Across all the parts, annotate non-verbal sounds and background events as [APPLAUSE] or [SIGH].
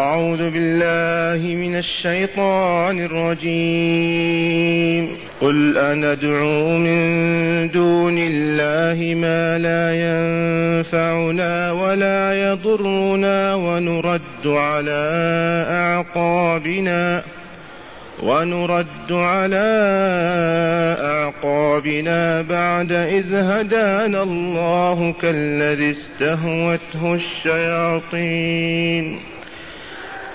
أعوذ بالله من الشيطان الرجيم. قل أندعو من دون الله ما لا ينفعنا ولا يضرنا ونرد على أعقابنا ونرد على أعقابنا بعد إذ هدانا الله كالذي استهوته الشياطين.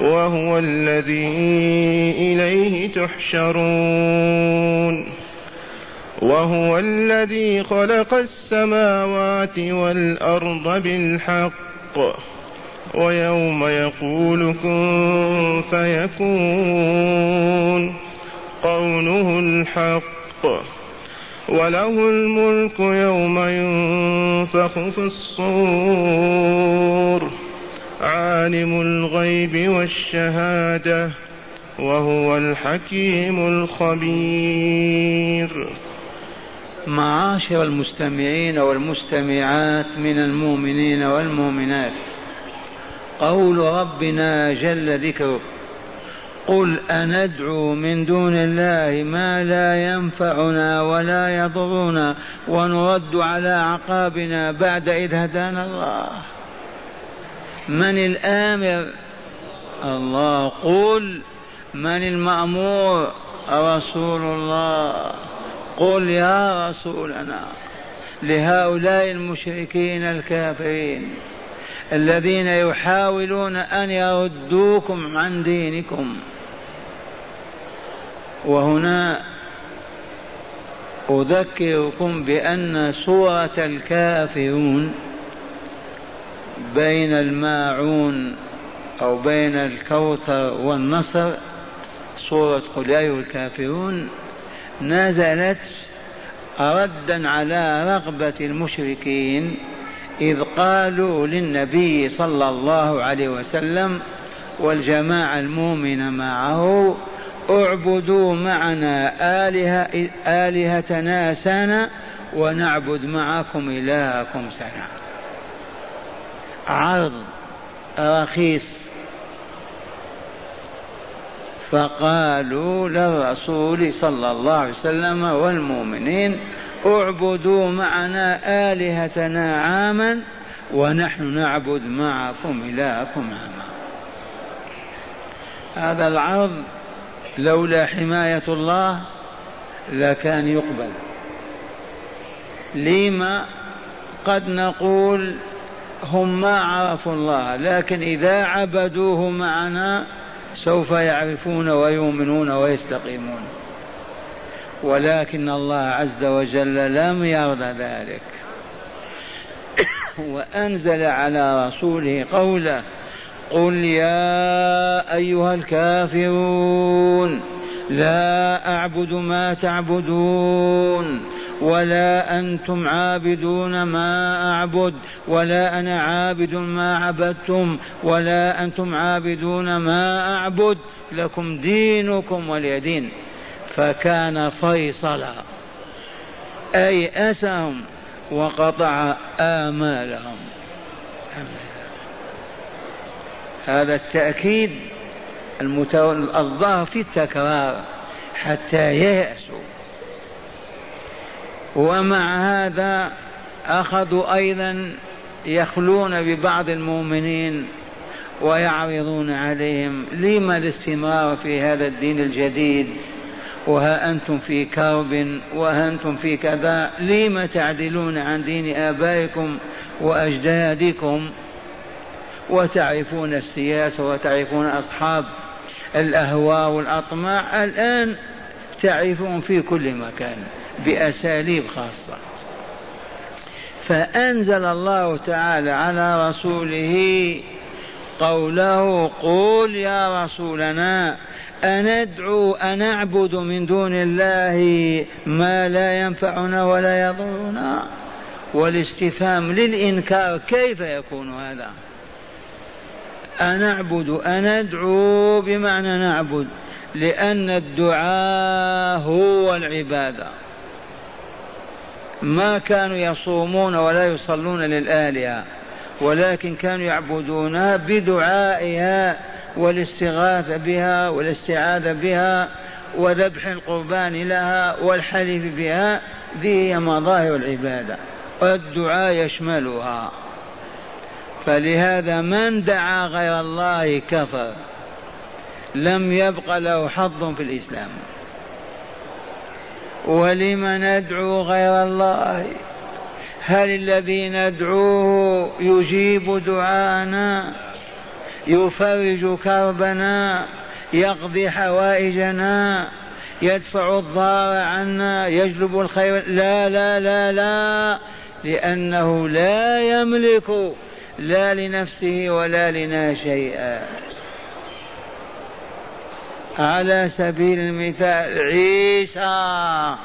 وهو الذي إليه تحشرون. وهو الذي خلق السماوات والأرض بالحق. ويوم يقول كن فيكون. قوله الحق. وله الملك يوم ينفخ في الصور. عالم الغيب والشهادة وهو الحكيم الخبير. معاشر المستمعين والمستمعات من المؤمنين والمؤمنات قول ربنا جل ذكره قل أندعو من دون الله ما لا ينفعنا ولا يضرنا ونرد على أعقابنا بعد إذ هدانا الله. من الآمر؟ الله. قل من المأمور؟ رسول الله. قل يا رسولنا لهؤلاء المشركين الكافرين الذين يحاولون أن يردوكم عن دينكم. وهنا أذكركم بأن سورة الكافرون بين الماعون أو بين الكوثر والنصر سورة قل أيها الكافرون نزلت ردا على رغبة المشركين إذ قالوا للنبي صلى الله عليه وسلم والجماعة المؤمنة معه اعبدوا معنا آلهة آلهتنا سنة ونعبد معكم إلهكم سنة. عرض رخيص فقالوا للرسول صلى الله عليه وسلم والمؤمنين اعبدوا معنا آلهتنا عاما ونحن نعبد معكم إلهكم عاما. هذا العرض لولا حماية الله لكان يقبل. لما قد نقول هم ما عرفوا الله لكن إذا عبدوه معنا سوف يعرفون ويؤمنون ويستقيمون. ولكن الله عز وجل لم يرضى ذلك. [COUGHS] وأنزل على رسوله قوله قل يا أيها الكافرون لا أعبد ما تعبدون. ولا أنتم عابدون ما أعبد ولا أنا عابد ما عبدتم ولا أنتم عابدون ما أعبد لكم دينكم ولي دين. فكان فيصلا أي أسهم وقطع آمالهم. هذا التأكيد الظاهر في التكرار حتى ييأسوا. ومع هذا أخذوا أيضا يخلون ببعض المؤمنين ويعرضون عليهم. لما الاستمرار في هذا الدين الجديد؟ وها أنتم في كرب وها أنتم في كذا لما تعدلون عن دين آبائكم وأجدادكم؟ وتعرفون السياسة وتعرفون أصحاب الأهواء والأطماع الآن تعرفون في كل مكان. بأساليب خاصة. فأنزل الله تعالى على رسوله قوله قول يا رسولنا أندعو أنعبد من دون الله ما لا ينفعنا ولا يضرنا والاستفهام للإنكار كيف يكون هذا؟ أنعبد أندعو بمعنى نعبد لأن الدعاء هو العبادة. ما كانوا يصومون ولا يصلون للآلهة ولكن كانوا يعبدونها بدعائها والاستغاثة بها والاستعاذة بها وذبح القربان لها والحلف بها ذي هي مظاهر العبادة. والدعاء يشملها. فلهذا من دعا غير الله كفر. لم يبق له حظ في الإسلام. ولم ندعو غير الله؟ هل الذي ندعوه يجيب دعاءنا يفرج كربنا؟ يقضي حوائجنا؟ يدفع الضار عنا؟ يجلب الخير؟ لا لا لا لا لأنه لا يملك لا لنفسه ولا لنا شيئا. على سبيل المثال عيسى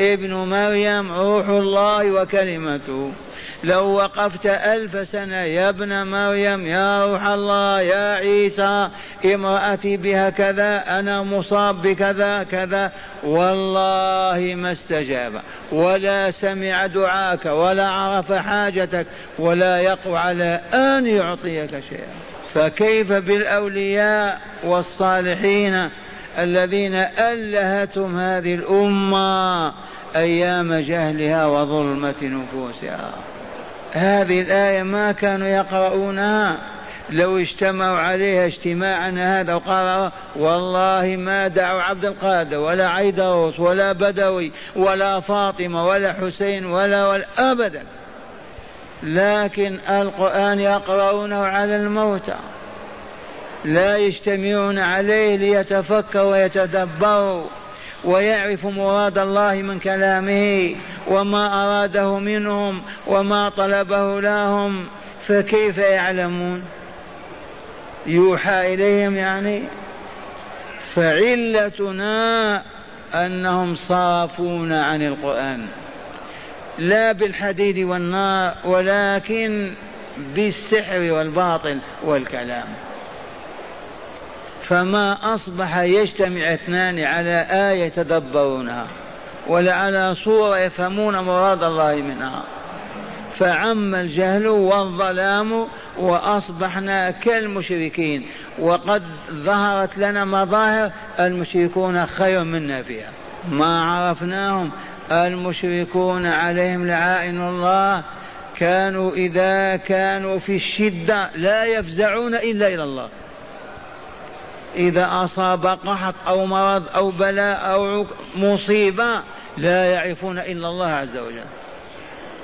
ابن مريم روح الله وكلمته. لو وقفت ألف سنة يا ابن مريم يا روح الله يا عيسى امرأتي بها كذا أنا مصاب بكذا كذا. والله ما استجاب. ولا سمع دعاك ولا عرف حاجتك ولا يقوى على أن يعطيك شيئا. فكيف بالأولياء والصالحين الذين ألهتهم هذه الأمة أيام جهلها وظلمة نفوسها؟ هذه الآية ما كانوا يقرؤونها لو اجتمعوا عليها اجتماعا هذا وقال والله ما دعوا عبد القادر ولا عيدروس ولا بدوي ولا فاطمة ولا حسين ولا, ولا أبدا. لكن القرآن يقرؤونه على الموتى لا يجتمعون عليه ليتفكروا ويتدبروا ويعرفوا مراد الله من كلامه وما أراده منهم وما طلبه لهم فكيف يعلمون؟ يوحى إليهم يعني فعلتنا أنهم صافون عن القرآن. لا بالحديد والنار ولكن بالسحر والباطل والكلام. فما أصبح يجتمع اثنان على آية يتدبرونها ولا على صورة يفهمون مراد الله منها. فعم الجهل والظلام وأصبحنا كالمشركين وقد ظهرت لنا مظاهر المشركون خير منا فيها. ما عرفناهم المشركون عليهم لعائن الله كانوا إذا كانوا في الشدة لا يفزعون إلا إلى الله. إذا أصاب قحط أو مرض أو بلاء أو مصيبة لا يعرفون إلا الله عز وجل.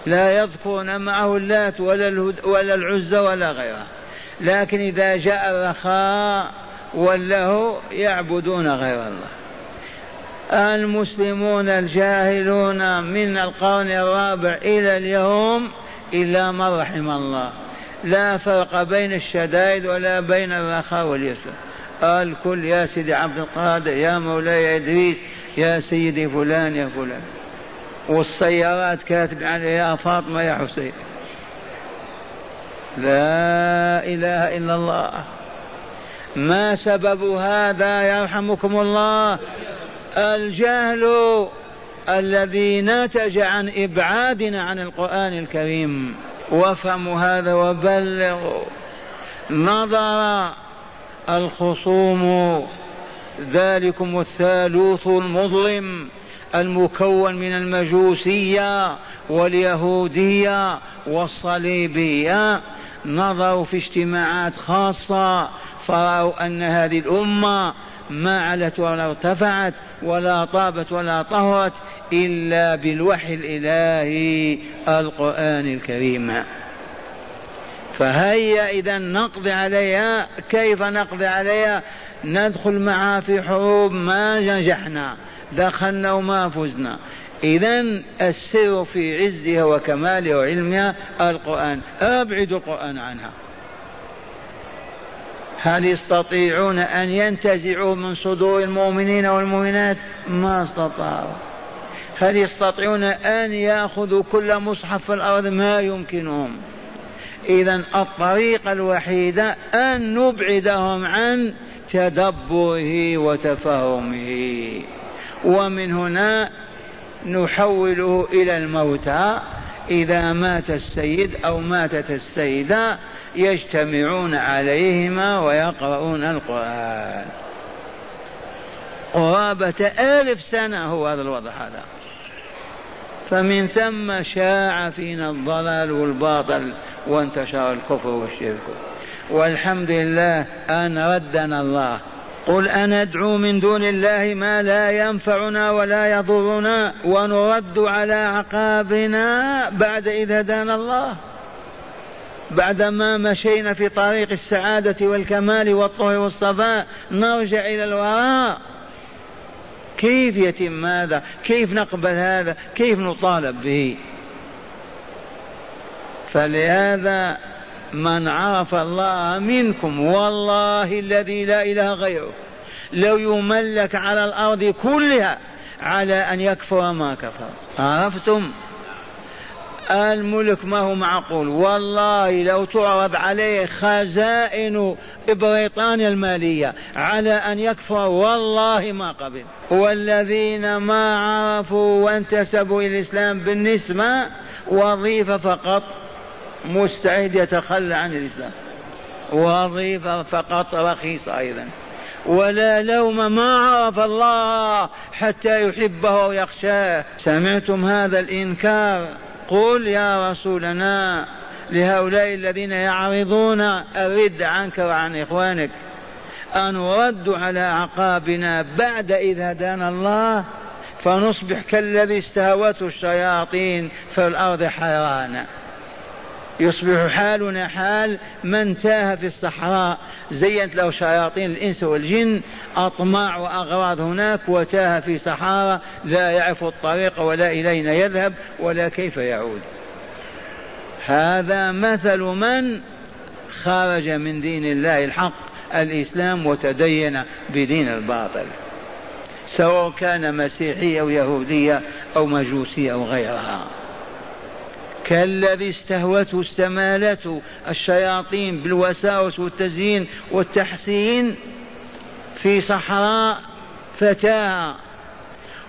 لا يذكرون معه اللات ولا, الهد ولا العزى ولا غيرها. لكن إذا جاء الرخاء وله يعبدون غير الله. المسلمون الجاهلون من القرن الرابع إلى اليوم إلا من رحم الله. لا فرق بين الشدائد ولا بين الرخاء واليسر. الكل يا سيدي عبد القادر يا مولاي إدريس يا سيدي فلان يا فلان. والسيارات كاتب عليها يا فاطمة يا حسين. لا إله إلا الله. ما سبب هذا يرحمكم الله؟ الجهل الذي نتج عن إبعادنا عن القرآن الكريم. وافهموا هذا وبلغوا نظر الخصوم ذلكم الثالوث المظلم المكون من المجوسية واليهودية والصليبية. نظروا في اجتماعات خاصة فرأوا أن هذه الأمة ما علت ولا ارتفعت ولا طابت ولا طهرت إلا بالوحي الإلهي القرآن الكريم. فهيا إذا نقضي عليها كيف نقضي عليها؟ ندخل معها في حروب ما نجحنا دخلنا وما فزنا. إذا السر في عزها وكمالها وعلمها القرآن أبعد القرآن عنها. هل يستطيعون أن ينتزعوا من صدور المؤمنين والمؤمنات؟ ما استطاعوا. هل يستطيعون أن يأخذوا كل مصحف في الأرض؟ ما يمكنهم. إذا الطريقة الوحيدة أن نبعدهم عن تدبره وتفهمه. ومن هنا نحوله إلى الموتى. إذا مات السيد أو ماتت السيدة يجتمعون عليهما ويقرؤون القرآن. قرابة ألف سنة هو هذا الوضع هذا. فمن ثم شاع فينا الضلال والباطل وانتشر الكفر والشرك. والحمد لله أن ردنا الله. قل أندعو من دون الله ما لا ينفعنا ولا يضرنا ونرد على عقابنا بعد إذ هدانا الله. بعدما مشينا في طريق السعادة والكمال والطهر والصفاء نرجع إلى الوراء. كيف يتم هذا؟ كيف نقبل هذا؟ كيف نطالب به؟ فلهذا من عرف الله منكم والله الذي لا إله غيره لو يملك على الأرض كلها على أن يكفر ما كفر. عرفتم؟ الملك ما هو معقول؟ والله لو تعرض عليه خزائن بريطانيا المالية على أن يكفر والله ما قبل. والذين ما عرفوا وانتسبوا إلى الإسلام بالنسبة وظيفة فقط مستعد يتخلى عن الإسلام. وظيفة فقط رخيصة أيضا. ولا لوم ما عرف الله حتى يحبه ويخشاه. سمعتم هذا الإنكار؟ قل يا رسولنا لهؤلاء الذين يعرضون الرد عنك وعن إخوانك أن رد على عقابنا بعد إذ هدانا الله فنصبح كالذي استهوته الشياطين في الأرض حيرانا. يصبح حالنا حال من تاه في الصحراء. زينت له شياطين الإنس والجن أطماع وأغراض هناك وتاه في صحارى لا يعرف الطريق ولا إلينا يذهب ولا كيف يعود. هذا مثل من خرج من دين الله الحق الإسلام وتدين بدين الباطل. سواء كان مسيحية أو يهودية أو مجوسية أو غيرها. كالذي استهوته استمالته الشياطين بالوساوس والتزيين والتحسين في صحراء فتاة.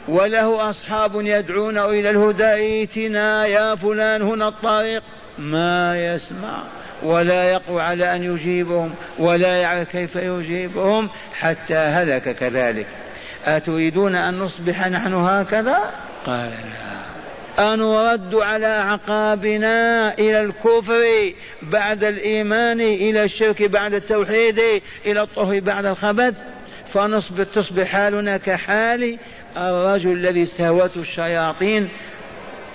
وله أصحاب يدعونه إلى الهدى ائتنا يا فلان هنا الطريق. ما يسمع ولا يقوى على أن يجيبهم ولا يعرف كيف يجيبهم حتى هلك كذلك. أتريدون أن نصبح نحن هكذا؟ قال لا. أن نرد على أعقابنا إلى الكفر بعد الإيمان إلى الشرك بعد التوحيد إلى الطهر بعد الخبث. فنصبح تصبح حالنا كحال الرجل الذي استهوته الشياطين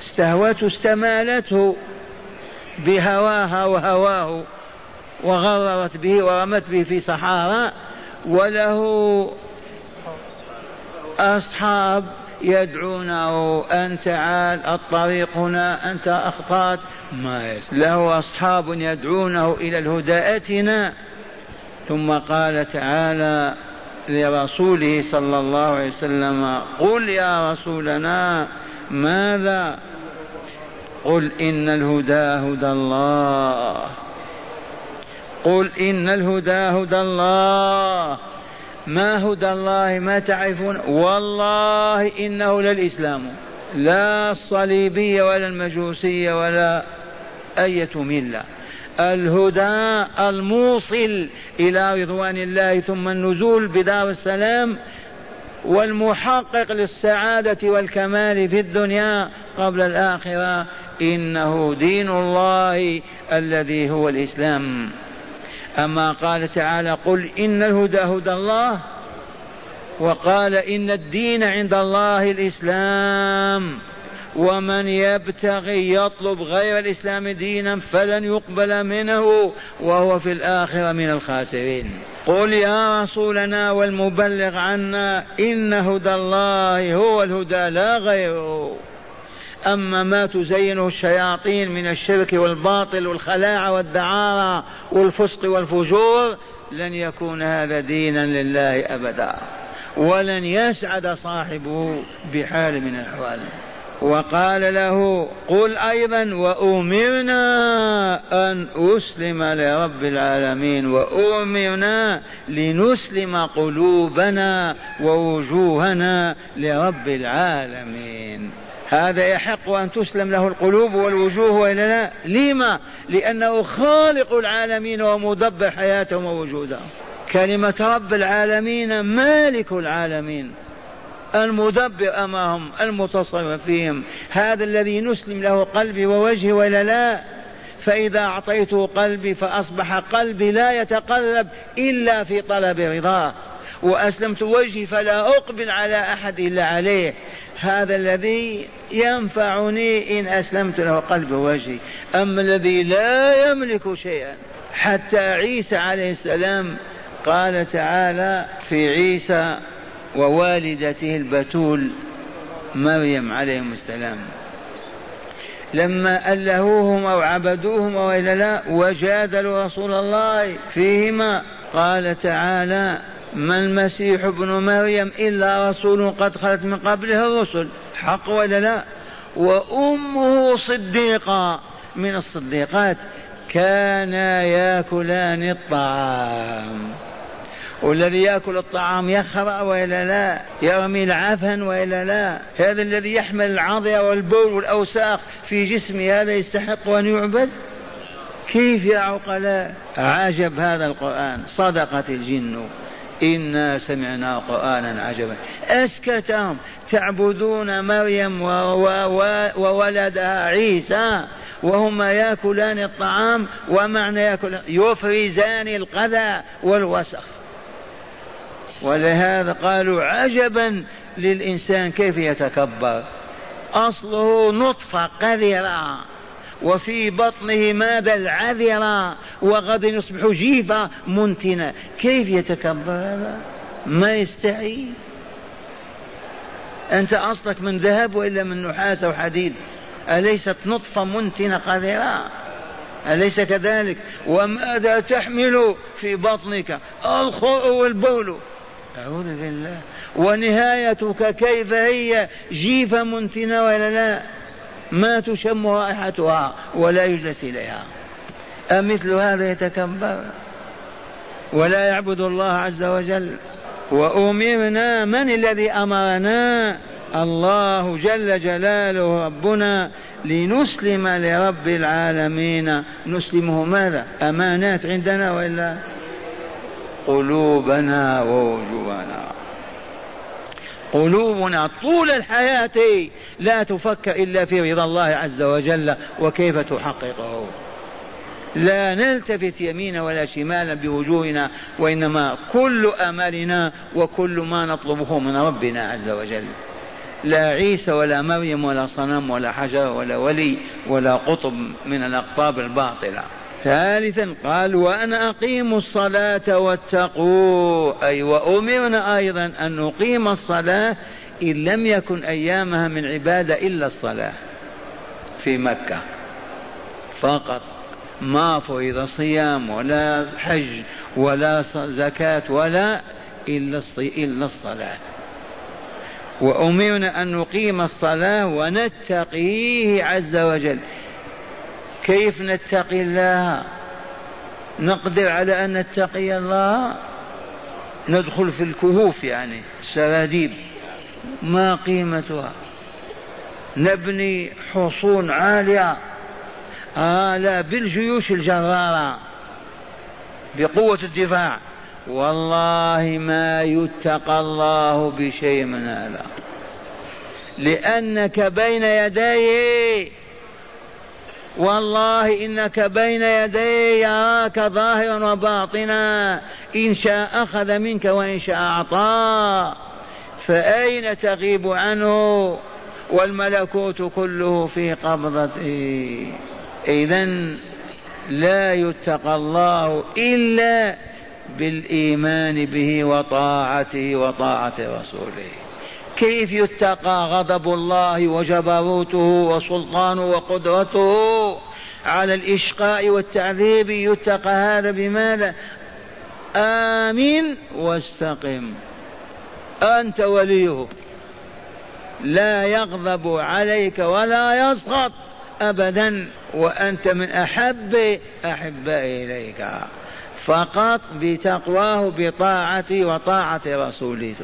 استهوته استمالته بهواها وهواه وغررت به ورمت به في صحارى وله أصحاب يدعونه أن تعال الطريق هنا أنت أخطأت. ما له أصحاب يدعونه إلى الهدى أتنا. ثم قال تعالى لرسوله صلى الله عليه وسلم قل يا رسولنا ماذا؟ قل إن الهدى هدى الله. قل إن الهدى هدى الله. ما هدى الله ما تعرفون؟ والله إنه للإسلام لا الصليبية ولا المجوسية ولا أية ملة. الهدى الموصل إلى رضوان الله ثم النزول بدار السلام والمحقق للسعادة والكمال في الدنيا قبل الآخرة. إنه دين الله الذي هو الإسلام. أما قال تعالى قل إن الهدى هدى الله وقال إن الدين عند الله الإسلام ومن يبتغي يطلب غير الإسلام دينا فلن يقبل منه وهو في الآخرة من الخاسرين. قل يا رسولنا والمبلغ عنا إن هدى الله هو الهدى لا غيره. أما ما تزينه الشياطين من الشرك والباطل والخلاعة والدعارة والفسق والفجور لن يكون هذا دينا لله أبدا. ولن يسعد صاحبه بحال من الأحوال. وقال له قل أيضا وأمرنا أن أسلم لرب العالمين وأمرنا لنسلم قلوبنا ووجوهنا لرب العالمين. هذا يحق أن تسلم له القلوب والوجوه وإلا لا لما؟ لأنه خالق العالمين ومدبر حياتهم ووجودهم. كلمة رب العالمين مالك العالمين. المدبر أمامهم المتصرف فيهم. هذا الذي نسلم له قلبي ووجهي ولا لا. فإذا أعطيته قلبي فأصبح قلبي لا يتقلب إلا في طلب رضاه. وأسلمت وجهي فلا أقبل على أحد إلا عليه. هذا الذي ينفعني إن أسلمت له قلبي ووجهي أما الذي لا يملك شيئا حتى عيسى عليه السلام قال تعالى في عيسى ووالدته البتول مريم عليهم السلام. لما ألهوهم أو عبدوهم وإلا لا وجادلوا رسول الله فيهما قال تعالى ما المسيح ابن مريم إلا رسول قد خلت من قبله الرسل حق ولا لا؟ وأمه صديقة من الصديقات كانا يأكلان الطعام. والذي يأكل الطعام يخرع وإلا لا؟ يرمي العفن وإلا لا؟ هذا الذي يحمل العضية والبول والأوساخ في جسمه هذا يستحق أن يعبد؟ كيف يا عقلاء؟ عجب هذا القرآن صدقت الجن. إنا سمعنا قرآنا عجبا. أسكتهم. تعبدون مريم وولدها عيسى وهما يأكلان الطعام ومعنى ياكل. يفرزان القذى والوسخ. ولهذا قالوا عجبا للإنسان كيف يتكبر؟ أصله نطفة قذرة. وفي بطنه ماذا العذرة وغدا يصبح جيفة منتنة كيف يتكبر؟ هذا ما يستحي. أنت أصلك من ذهب وإلا من نحاس أو حديد. أليست نطفة منتنة قذرة؟ أليس كذلك؟ وماذا تحمل في بطنك؟ الخوء والبول. أعوذ بالله. ونهايتك كيف هي؟ جيفة منتنة ولا لا؟ ما تشم رائحتها ولا يجلس إليها. أمثل هذا يتكبر. ولا يعبد الله عز وجل. وأمرنا من الذي أمرنا؟ الله جل جلاله ربنا لنسلم لرب العالمين. نسلمه ماذا؟ أمانات عندنا وإلا؟ قلوبنا ووجوهنا. قلوبنا طول الحياة لا تفكر إلا في رضا الله عز وجل وكيف تحققه؟ لا نلتفت يمينا ولا شمالا بوجوهنا وإنما كل أملنا وكل ما نطلبه من ربنا عز وجل. لا عيسى ولا مريم ولا صنم ولا حجر ولا ولي ولا قطب من الأقطاب الباطلة. ثالثا قال وأن أقيموا الصلاة واتقوا. أي وأمرنا أيضا أن نقيم الصلاة إن لم يكن أيامها من عبادة إلا الصلاة في مكة. فقط ما فرض صيام ولا حج ولا زكاة ولا إلا إلا الصلاة. وأمرنا أن نقيم الصلاة ونتقيه عز وجل. كيف نتقي الله؟ نقدر على أن نتقي الله؟ ندخل في الكهوف يعني سراديب ما قيمتها؟ نبني حصون عالية. آه لا بالجيوش الجرارة بقوة الدفاع. والله ما يتقى الله بشيء من هذا. لأنك بين يديه والله إنك بين يديه يراك ظاهرا وباطنا. إن شاء أخذ منك وإن شاء أعطى. فأين تغيب عنه؟ والملكوت كله في قبضته. إذا لا يتقى الله إلا بالإيمان به وطاعته وطاعة رسوله. كيف يتقى غضب الله وجبروته وسلطانه وقدرته على الإشقاء والتعذيب؟ يتقى هذا بماذا؟ آمن واستقم. أنت وليه. لا يغضب عليك ولا يسخط أبدا وأنت من أحب أحبائي إليك. فقط بتقواه بطاعته وطاعة رسوله.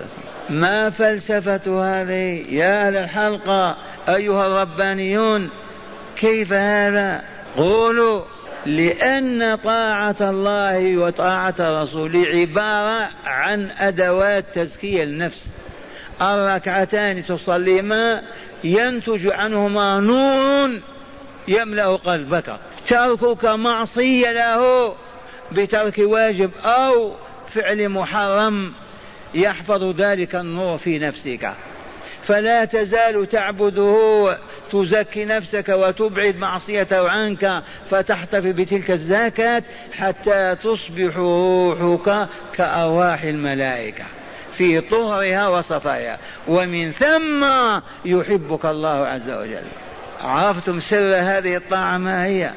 ما فلسفة هذه؟ يا أهل الحلقة أيها الربانيون كيف هذا؟ قولوا لأن طاعة الله وطاعة رسوله عبارة عن أدوات تزكية النفس. الركعتان تصليما ينتج عنهما نور يملأ قلبك. تركك معصية له بترك واجب أو فعل محرم. يحفظ ذلك النور في نفسك. فلا تزال تعبده تزكي نفسك وتبعد معصيته عنك فتحتفي بتلك الزكاة حتى تصبح روحك كأرواح الملائكة في طهرها وصفايا ومن ثم يحبك الله عز وجل. عرفتم سر هذه الطاعة ما هي؟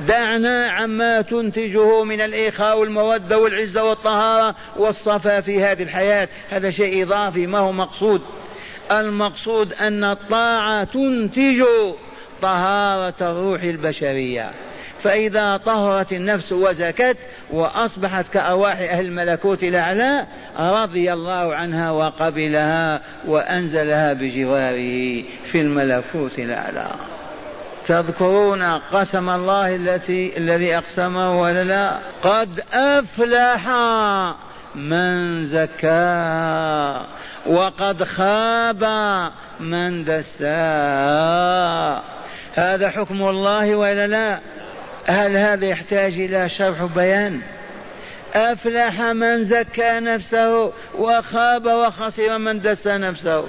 دعنا عما تنتجه من الإخاء والمودة والعزة والطهارة والصفا في هذه الحياة. هذا شيء إضافي ما هو مقصود؟ المقصود أن الطاعة تنتج طهارة الروح البشرية. فإذا طهرت النفس وزكت وأصبحت كأرواح أهل الملكوت الأعلى رضي الله عنها وقبلها وأنزلها بجواره في الملكوت الأعلى. تذكرون قسم الله التي الذي أقسمه ولا لا؟ قد أفلح من زكاها وقد خاب من دساها هذا حكم الله ولا لا؟ هل هذا يحتاج إلى شرح بيان أفلح من زكى نفسه وخاب وخسر من دس نفسه.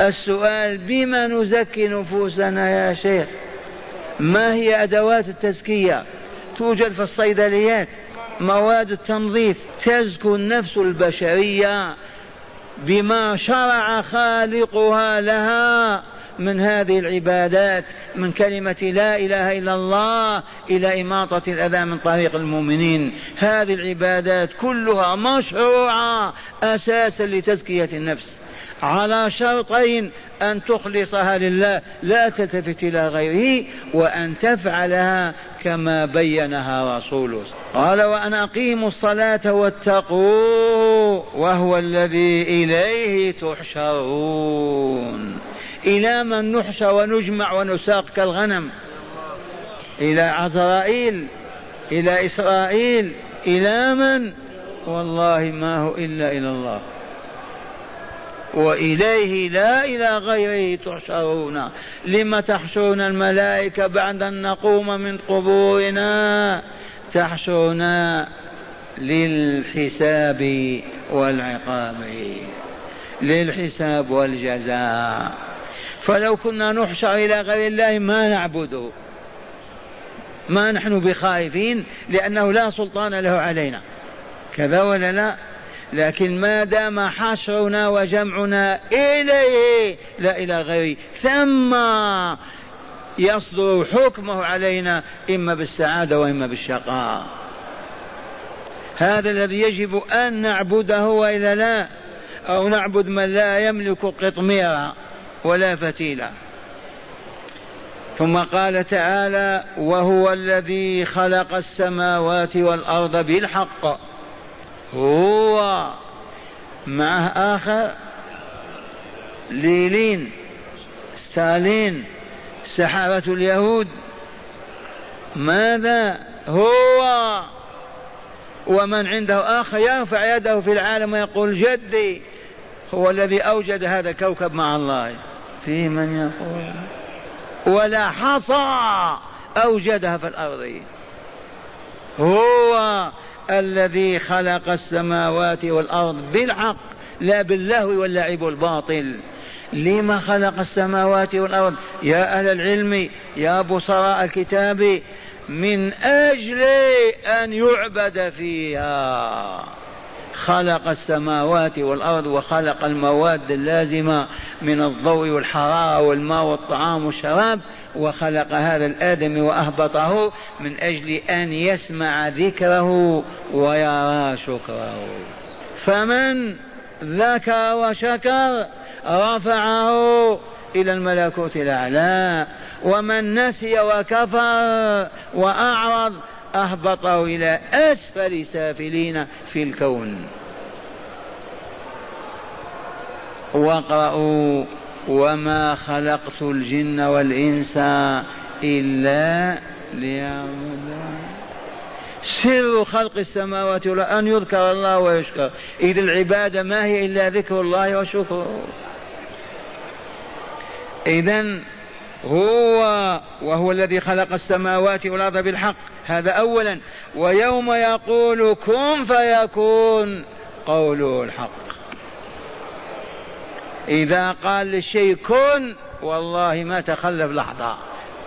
السؤال بما نزكي نفوسنا يا شيخ؟ ما هي أدوات التزكية؟ توجد في الصيدليات مواد التنظيف تزكو النفس البشرية بما شرع خالقها لها من هذه العبادات من كلمة لا إله إلا الله إلى إماطة الأذى من طريق المؤمنين. هذه العبادات كلها مشروعة أساسا لتزكية النفس. على شرطين أن تخلصها لله لا تلتفت إلى غيره وأن تفعلها كما بينها رسوله. قال وأن أقيموا الصلاة واتقوه وهو الذي إليه تحشرون. إلى من نحشى ونجمع ونساق كالغنم إلى عزرائيل إلى إسرائيل إلى من؟ والله ما هو إلا إلى الله. وإليه لا إلى غيره تحشرون. لم تحشرون الملائكة بعد أن نقوم من قبورنا؟ تحشرنا للحساب والعقاب. للحساب والجزاء. فلو كنا نحشر إلى غير الله ما نعبده ما نحن بخائفين لأنه لا سلطان له علينا. كذا ولا لا؟ لكن ما دام حشرنا وجمعنا إليه لا إلى غيره ثم يصدر حكمه علينا إما بالسعادة وإما بالشقاء. هذا الذي يجب أن نعبده وإلا لا أو نعبد من لا يملك قطميرا ولا فتيلا. ثم قال تعالى وهو الذي خلق السماوات والأرض بالحق. هو معه آخر ليلين ستالين سحرة اليهود. ماذا؟ هو. ومن عنده آخر يرفع يده في العالم ويقول جدي هو الذي أوجد هذا الكوكب مع الله. في من يقول؟ ولا حصى أوجدها في الأرض. هو. الذي خلق السماوات والأرض بالحق لا باللهو واللعب الباطل لما خلق السماوات والأرض؟ يا أهل العلم يا بصراء الكتاب من أجل أن يعبد فيها. خلق السماوات والأرض وخلق المواد اللازمة من الضوء والحرارة والماء والطعام والشراب. وخلق هذا الآدم وأهبطه من أجل أن يسمع ذكره ويرى شكره. فمن ذكر وشكر رفعه إلى الملكوت الأعلى ومن نسي وكفر وأعرض أهبطه إلى أسفل سافلين في الكون. واقرأوا وما خلقت الجن والإنس إلا ليعبدون. سر خلق السماوات والأرض أن يذكر الله ويشكر. إذ العبادة ما هي إلا ذكر الله وشكره. إذا هو وهو الذي خلق السماوات والأرض بالحق. هذا أولا. ويوم يقول كن فيكون قوله الحق. إذا قال للشيء كن والله ما تخلف لحظة.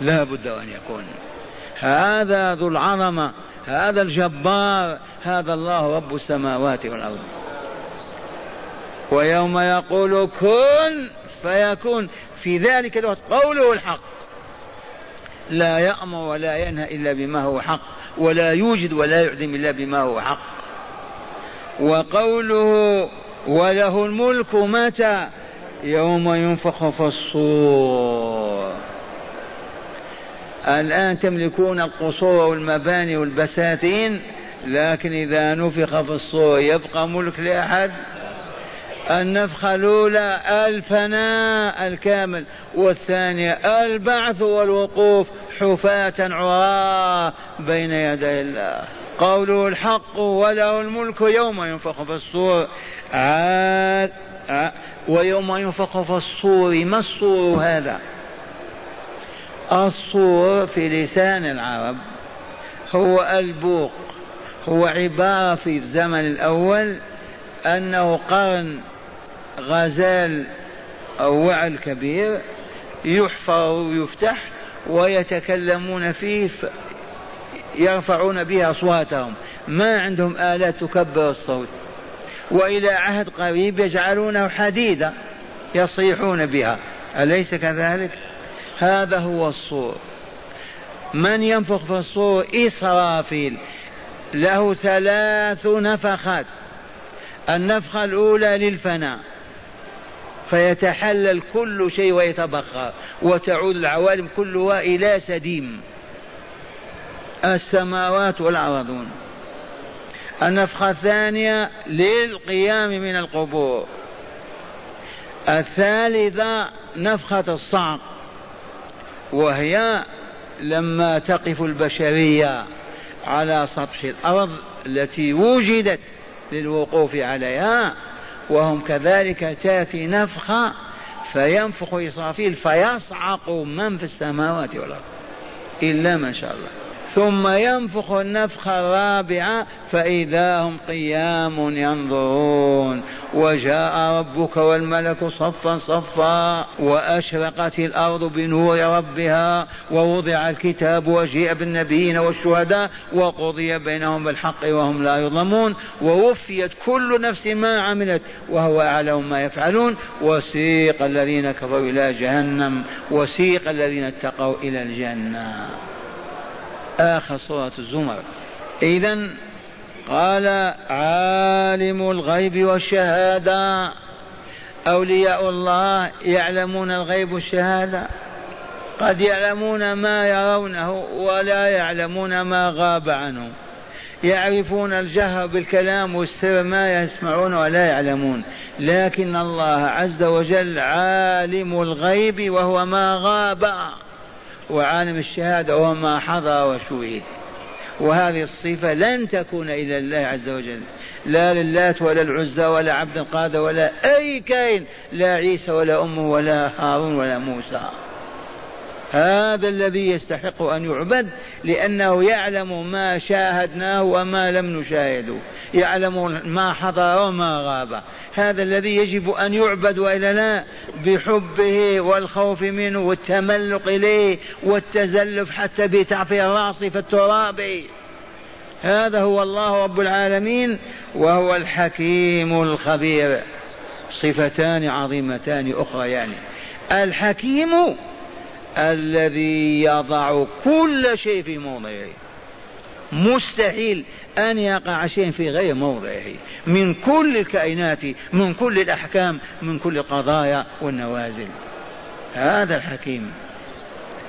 لا بد أن يكون. هذا ذو العظمة هذا الجبار هذا الله رب السماوات والأرض. ويوم يقول كن فيكون. في ذلك الوقت قوله الحق. لا يأمر ولا ينهى إلا بما هو حق ولا يوجد ولا يعدم إلا بما هو حق. وقوله وله الملك متى؟ يوم ينفخ في الصور الآن تملكون القصور والمباني والبساتين لكن إذا نفخ في الصور يبقى ملك لأحد؟ النفخة الأولى الفناء الكامل والثانية البعث والوقوف حفاة عراة بين يدي الله. قوله الحق وله الملك يوم ينفخ في الصور. عاد ويوم ينفخ في الصور ما الصور هذا؟ الصور في لسان العرب هو البوق هو عبارة في الزمن الأول أنه قرن غزال أو وعل كبير يحفر ويفتح ويتكلمون فيه يرفعون به أصواتهم. ما عندهم آلات تكبر الصوت. وإلى عهد قريب يجعلونه حديدا يصيحون بها. أليس كذلك؟ هذا هو الصور. من ينفخ في الصور؟ إسرافيل. له ثلاث نفخات. النفخة الأولى للفناء. فيتحلل كل شيء ويتبخر وتعود العوالم كلها إلى سديم. السماوات والأرضون. النفخة الثانية للقيام من القبور. الثالثة نفخة الصعق وهي لما تقف البشرية على سطح الأرض التي وجدت للوقوف عليها وهم كذلك تأتي نفخة فينفخ إسرافيل فيصعق من في السماوات والأرض. إلا ما شاء الله. ثم ينفخ النفخة الرابعة فإذا هم قيام ينظرون. وجاء ربك والملك صفا صفا وأشرقت الأرض بنور ربها ووضع الكتاب وجيء بالنبيين والشهداء وقضي بينهم بالحق وهم لا يظلمون. ووفيت كل نفس ما عملت وهو أعلم ما يفعلون. وسيق الذين كفروا إلى جهنم وسيق الذين اتقوا إلى الجنة. آخر سورة الزمر. إذا قال عالم الغيب والشهادة. أولياء الله يعلمون الغيب والشهادة. قد يعلمون ما يرونه ولا يعلمون ما غاب عنهم يعرفون الجهر بالكلام والسر ما يسمعون ولا يعلمون. لكن الله عز وجل عالم الغيب وهو ما غاب. وعالم الشهادة وهو ما حضر وشهد وهذه الصفة لن تكون إلى الله عز وجل. لا للات ولا العزى ولا عبد القادر ولا أي كائن لا عيسى ولا أمه ولا هارون ولا موسى. هذا الذي يستحق أن يعبد لأنه يعلم ما شاهدناه وما لم نشاهده يعلم ما حضر وما غاب. هذا الذي يجب أن يعبد وإلا لا بحبه والخوف منه والتملق إليه والتزلف حتى بتعفي الرأس في التراب. هذا هو الله رب العالمين وهو الحكيم الخبير. صفتان عظيمتان أخريان. يعني الحكيم الذي يضع كل شيء في موضعه. مستحيل أن يقع شيء في غير موضعه. من كل الكائنات من كل الأحكام من كل القضايا والنوازل. هذا الحكيم.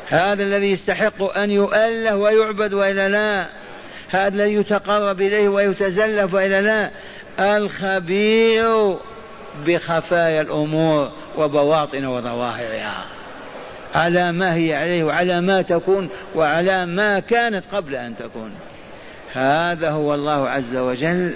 هذا الذي يستحق أن يؤله ويعبد وإلا لا. هذا الذي يتقرب إليه ويتزلف وإلا لا. الخبير بخفايا الأمور وبواطن وظواهرها. على ما هي عليه وعلى ما تكون وعلى ما كانت قبل أن تكون. هذا هو الله عز وجل.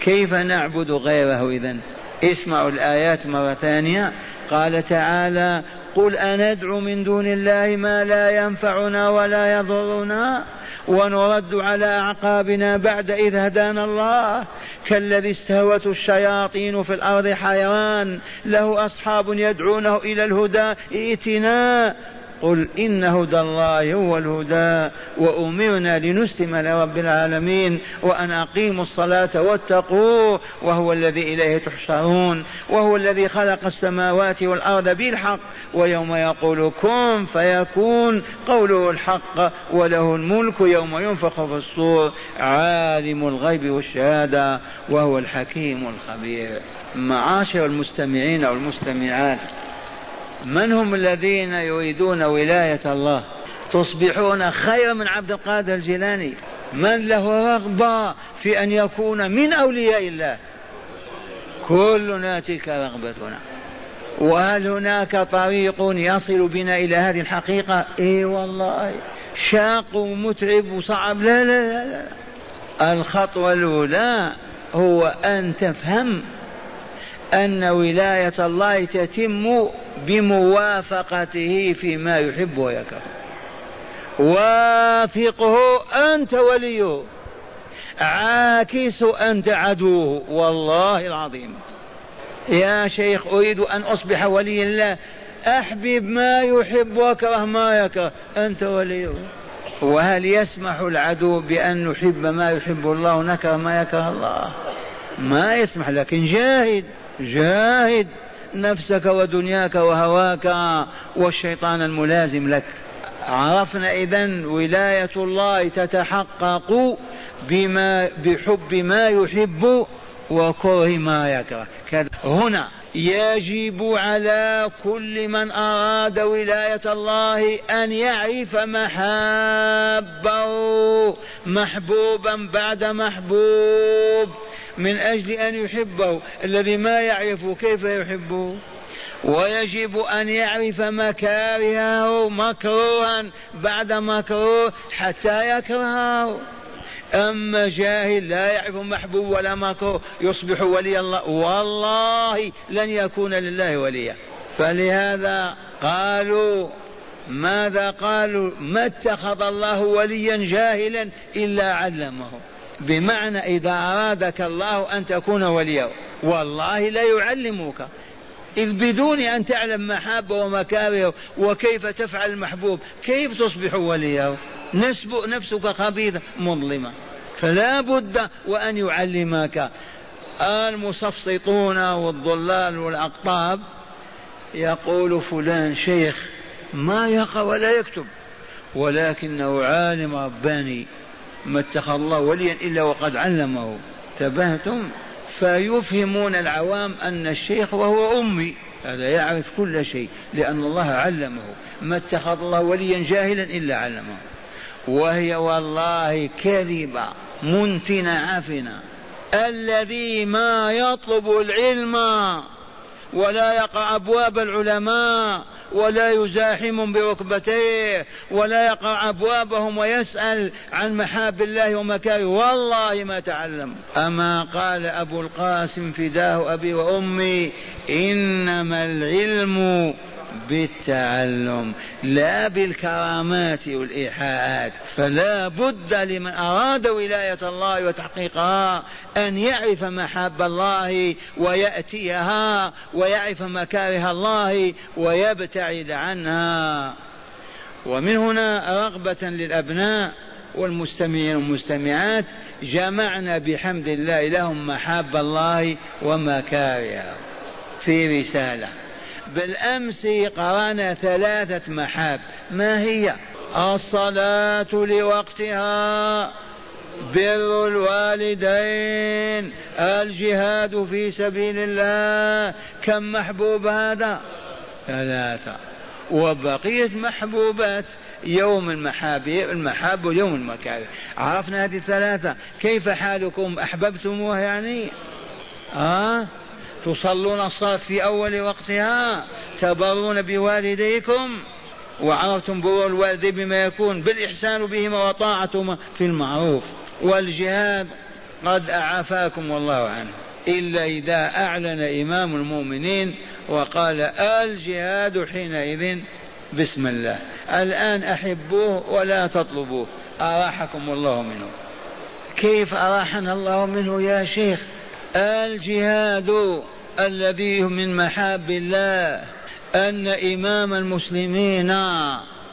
كيف نعبد غيره إذا اسمعوا الآيات مرة ثانية. قال تعالى قل أندعو من دون الله ما لا ينفعنا ولا يضرنا؟ ونرد على أعقابنا بعد إذ هدانا الله. كالذي استهوته الشياطين في الأرض حيران. له أصحاب يدعونه إلى الهدى. ائتنا قل إن هدى الله هو الهدى وأمرنا لنسلم لرب العالمين وأن أقيموا الصلاة واتقوه وهو الذي إليه تحشرون وهو الذي خلق السماوات والأرض بالحق ويوم يقول كن فيكون قوله الحق وله الملك يوم ينفخ في الصور عالم الغيب والشهادة وهو الحكيم الخبير. معاشر المستمعين والمستمعات. من هم الذين يريدون ولاية الله؟ تصبحون خير من عبد القادر الجيلاني. من له رغبة في أن يكون من أولياء الله؟ كلنا تلك رغبتنا. وهل هناك طريق يصل بنا إلى هذه الحقيقة؟ إي والله. شاق ومتعب وصعب. لا لا لا, لا. الخطوة الأولى هو أن تفهم أن ولاية الله تتم بموافقته فيما يحب ويكره. وافقه أنت وليه. عاكس أنت عدوه. والله العظيم. يا شيخ أريد أن أصبح ولي الله أحبب ما يحب وأكره ما يكره. أنت وليه. وهل يسمح العدو بأن نحب ما يحب الله ونكره ما يكره الله؟ ما يسمح لكن جاهد. جاهد. نفسك ودنياك وهواك والشيطان الملازم لك. عرفنا إذا ولاية الله تتحقق بما بحب ما يحب وكره ما يكره. هنا يجب على كل من أراد ولاية الله أن يعرف محابه محبوبا بعد محبوب. من أجل أن يحبه الذي ما يعرف كيف يحبه ويجب أن يعرف مكارهه مكروها بعد مكروه حتى يكرهه. أما جاهل لا يعرف محبوب ولا مكروه يصبح ولي الله. والله لن يكون لله وليا. فلهذا قالوا ماذا قالوا؟ ما اتخذ الله وليا جاهلا إلا علمه. بمعنى إذا أرادك الله أن تكون وليه والله لا يعلمك. إذ بدون أن تعلم محابة ومكاره وكيف تفعل المحبوب كيف تصبح وليه نفسك خبيثة مظلمة. فلا بد وأن يعلمك. المسفسطون والضلال والأقطاب يقول فلان شيخ ما يقرأ ولا يكتب ولكنه عالم رباني ما اتخذ الله وليا إلا وقد علمه. تبهتم؟ فيفهمون العوام أن الشيخ وهو أمي. هذا يعرف كل شيء لأن الله علمه. ما اتخذ الله وليا جاهلا إلا علمه. وهي والله كذبة منتنة عفنة الذي ما يطلب العلم ولا يقع أبواب العلماء ولا يزاحم بركبتيه ولا يقع أبوابهم ويسأل عن محاب الله ومكاره. والله ما تعلم. أما قال أبو القاسم فداه أبي وأمي إنما العلم بالتعلم لا بالكرامات والإيحاءات. فلا بد لمن أراد ولاية الله وتحقيقها أن يعرف محاب الله ويأتيها ويعرف مكاره الله ويبتعد عنها. ومن هنا رغبة للأبناء والمستمعين والمستمعات جمعنا بحمد الله لهم محاب الله ومكارهه. في رسالة. بالأمس قرأنا ثلاثة محاب. ما هي؟ الصلاة لوقتها بر الوالدين الجهاد في سبيل الله. كم محبوب هذا؟ ثلاثة. وبقية محبوبات يوم المحاب المحاب ويوم المكاره. عرفنا هذه الثلاثة. كيف حالكم؟ أحببتموها يعني؟ آه؟ تصلون الصلاة في أول وقتها تبرون بوالديكم وعرفتم برور الوالدين بما يكون بالإحسان بهما وطاعتهما في المعروف. والجهاد قد أعافاكم الله عنه. إلا إذا أعلن إمام المؤمنين وقال الجهاد حينئذ بسم الله. الآن أحبوه ولا تطلبوه. أراحكم الله منه. كيف أراحنا الله منه يا شيخ؟ الجهاد الذي من محاب الله أن إمام المسلمين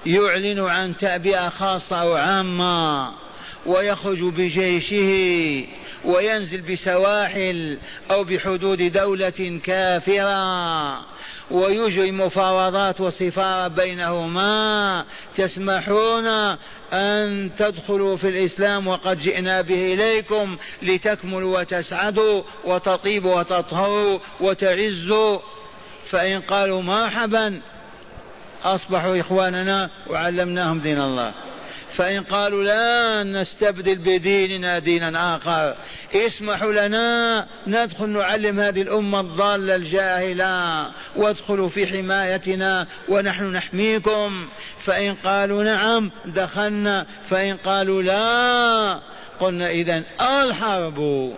يعلن عن تعبئة خاصة أو عامة. ويخرج بجيشه وينزل بسواحل أو بحدود دولة كافرة. ويجري مفاوضات وسفارة بينهما تسمحون أن تدخلوا في الإسلام وقد جئنا به إليكم لتكملوا وتسعدوا وتطيبوا وتطهروا وتعزوا. فإن قالوا مرحبا أصبحوا إخواننا وعلمناهم دين الله. فإن قالوا لا نستبدل بديننا دينا آخر اسمحوا لنا ندخل نعلم هذه الأمة الضالة الجاهلة وادخلوا في حمايتنا ونحن نحميكم. فإن قالوا نعم دخلنا فإن قالوا لا قلنا إذا الحرب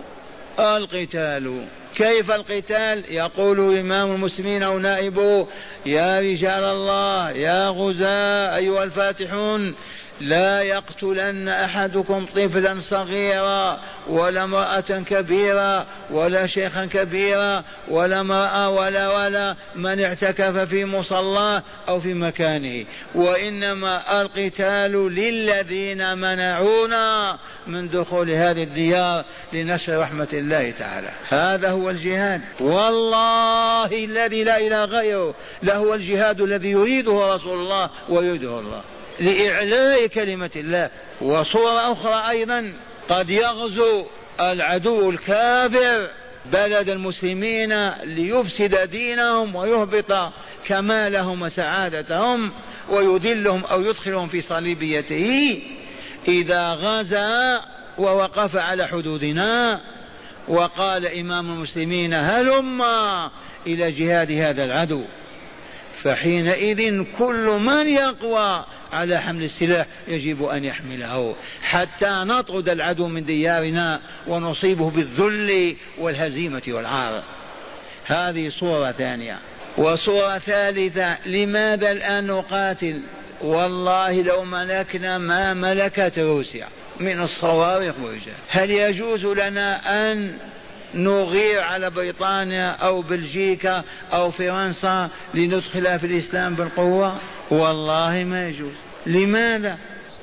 القتال. كيف القتال؟ يقول إمام المسلمين أو نائبه يا رجال الله يا غزاة أيها الفاتحون لا يقتلن أحدكم طفلا صغيرا ولا امرأة كبيرا ولا شيخا كبيرا ولا امرأة ولا ولا من اعتكف في مصلاه أو في مكانه. وإنما القتال للذين منعونا من دخول هذه الديار لنشر رحمة الله تعالى. هذا هو الجهاد. والله الذي لا إله غيره لهو الجهاد الذي يريده رسول الله ويريده الله. لإعلاء كلمة الله. وصورة أخرى أيضا قد يغزو العدو الكافر بلد المسلمين ليفسد دينهم ويهبط كمالهم وسعادتهم ويذلهم أو يدخلهم في صليبيته. إذا غزا ووقف على حدودنا وقال إمام المسلمين هلما إلى جهاد هذا العدو. فحينئذ كل من يقوى على حمل السلاح يجب أن يحمله. حتى نطرد العدو من ديارنا ونصيبه بالذل والهزيمة والعار. هذه صورة ثانية. وصورة ثالثة لماذا الآن نقاتل؟ والله لو ملكنا ما ملكت روسيا. من الصواريخ والرجال هل يجوز لنا أن نغير على بريطانيا أو بلجيكا أو فرنسا لندخلها في الإسلام بالقوة؟ والله ما يجوز. لماذا؟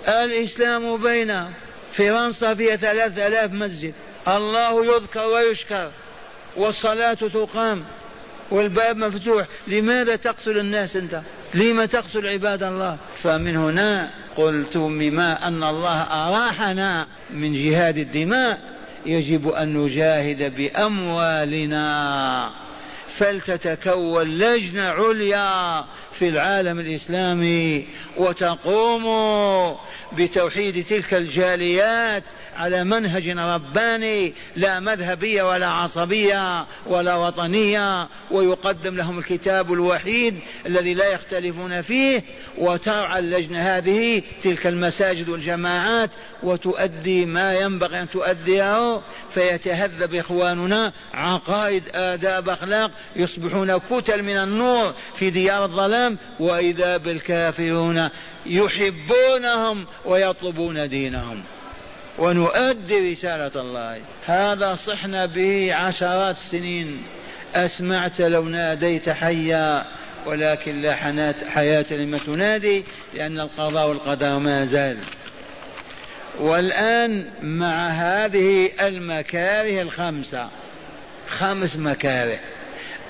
الإسلام بينهم فرنسا فيها ثلاث آلاف مسجد. الله يذكر ويشكر. والصلاة تقام. والباب مفتوح. لماذا تقتل الناس أنت؟ لما تقتل عباد الله؟ فمن هنا قلت بما أن الله أراحنا من جهاد الدماء. يجب أن نجاهد بأموالنا. فلتتكون لجنة عليا في العالم الإسلامي وتقوم بتوحيد تلك الجاليات على منهج رباني لا مذهبية ولا عصبية ولا وطنية ويقدم لهم الكتاب الوحيد الذي لا يختلفون فيه وترعى اللجنة هذه تلك المساجد والجماعات وتؤدي ما ينبغي أن تؤديه فيتهذب إخواننا عقائد آداب أخلاق يصبحون كتل من النور في ديار الظلام وإذا بالكافرون يحبونهم ويطلبون دينهم. ونؤدي رسالة الله. هذا صحنا به عشرات السنين أسمعت لو ناديت حيا ولكن لا حياة لما تنادي لأن القضاء والقدر ما زال. والآن مع هذه المكاره الخمسة. خمس مكاره.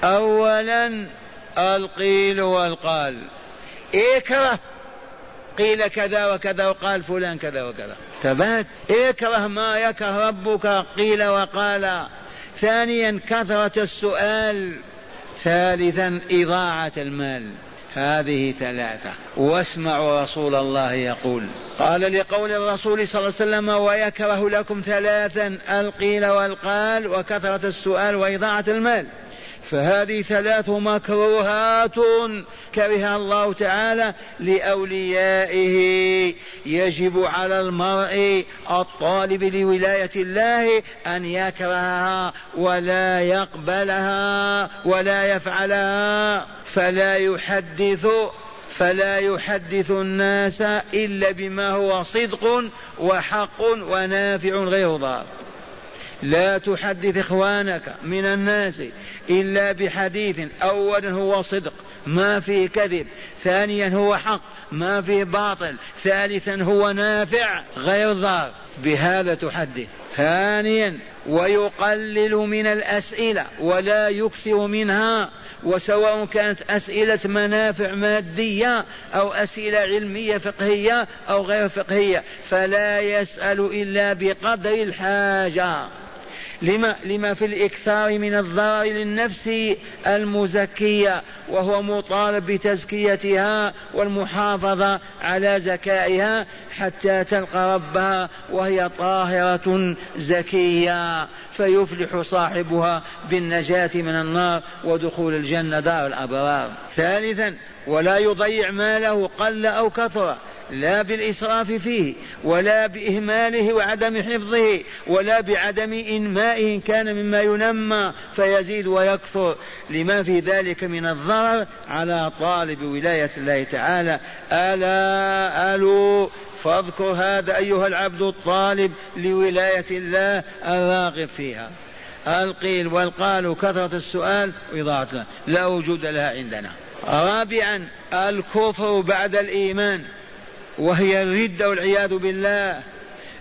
أولا القيل والقال اكره قيل كذا وكذا وقال فلان كذا وكذا. ثبات اكره ما يكره ربك قيل وقال. ثانيا كثرة السؤال. ثالثا إضاعة المال. هذه ثلاثة. واسمعوا رسول الله يقول. قال لقول الرسول صلى الله عليه وسلم ويكره لكم ثلاثا القيل والقال وكثرة السؤال وإضاعة المال. فهذه ثلاث مكروهات كرهها الله تعالى لأوليائه. يجب على المرء الطالب لولاية الله أن يكرهها ولا يقبلها ولا يفعلها. فلا يحدث فلا يحدث الناس إلا بما هو صدق وحق ونافع غير ضار. لا تحدث إخوانك من الناس إلا بحديث اولا هو صدق ما فيه كذب ثانيا هو حق ما فيه باطل ثالثا هو نافع غير ضار بهذا تحدث. ثانيا ويقلل من الأسئلة ولا يكثر منها وسواء كانت أسئلة منافع مادية أو أسئلة علمية فقهية أو غير فقهية فلا يسأل إلا بقدر الحاجة. لما لما في الإكثار من الضرر للنفس المزكية وهو مطالب بتزكيتها والمحافظة على زكائها حتى تلقى ربها وهي طاهرة زكية. فيفلح صاحبها بالنجاة من النار ودخول الجنة دار الأبرار. ثالثا ولا يضيع ماله قل أو كثر. لا بالإسراف فيه ولا بإهماله وعدم حفظه ولا بعدم إنمائه إن كان مما ينمى فيزيد ويكثر. لما في ذلك من الضرر على طالب ولاية الله تعالى. ألا ألو فاذكر هذا أيها العبد الطالب لولاية الله الراغب فيها. القيل والقال كثرة السؤال وإضاعة لا وجود لها عندنا. رابعا الكفر بعد الإيمان. وهي الردة والعياذ بالله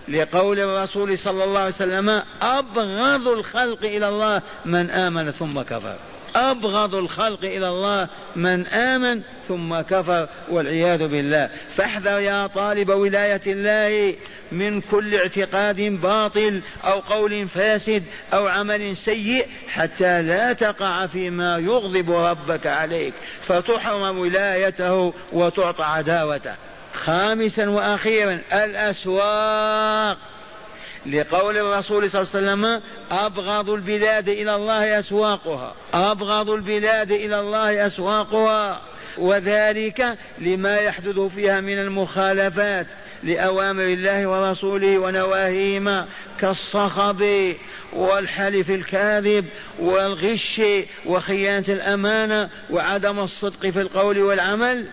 لقول الرسول صلى الله عليه وسلم أبغض الخلق إلى الله من آمن ثم كفر. أبغض الخلق إلى الله من آمن ثم كفر والعياذ بالله. فاحذر يا طالب ولاية الله من كل اعتقاد باطل أو قول فاسد أو عمل سيء حتى لا تقع فيما يغضب ربك عليك. فتحرم ولايته وتعطى عداوته. خامسا وأخيرا الأسواق. لقول الرسول صلى الله عليه وسلم أبغض البلاد إلى الله أسواقها. أبغض البلاد إلى الله أسواقها. وذلك لما يحدث فيها من المخالفات لأوامر الله ورسوله ونواهيهما كالصخب والحلف الكاذب والغش وخيانة الأمانة وعدم الصدق في القول والعمل.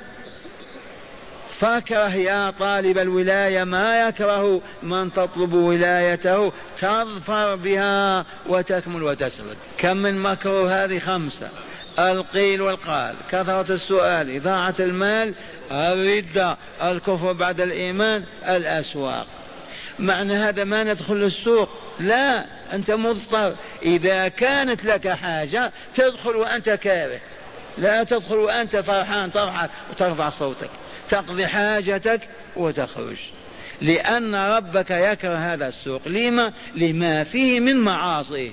فاكره يا طالب الولاية ما يكره من تطلب ولايته تظفر بها وتكمل وتسعد. كم من مكروه هذه خمسة؟ القيل والقال كثرة السؤال إضاعة المال الردة الكفر بعد الإيمان الأسواق. معنى هذا ما ندخل السوق لا أنت مضطر. إذا كانت لك حاجة تدخل وأنت كاره. لا تدخل وأنت فرحان تضحك وترفع صوتك. تقضي حاجتك وتخرج. لأن ربك يكره هذا السوق. لما؟ لما فيه من معاصيه.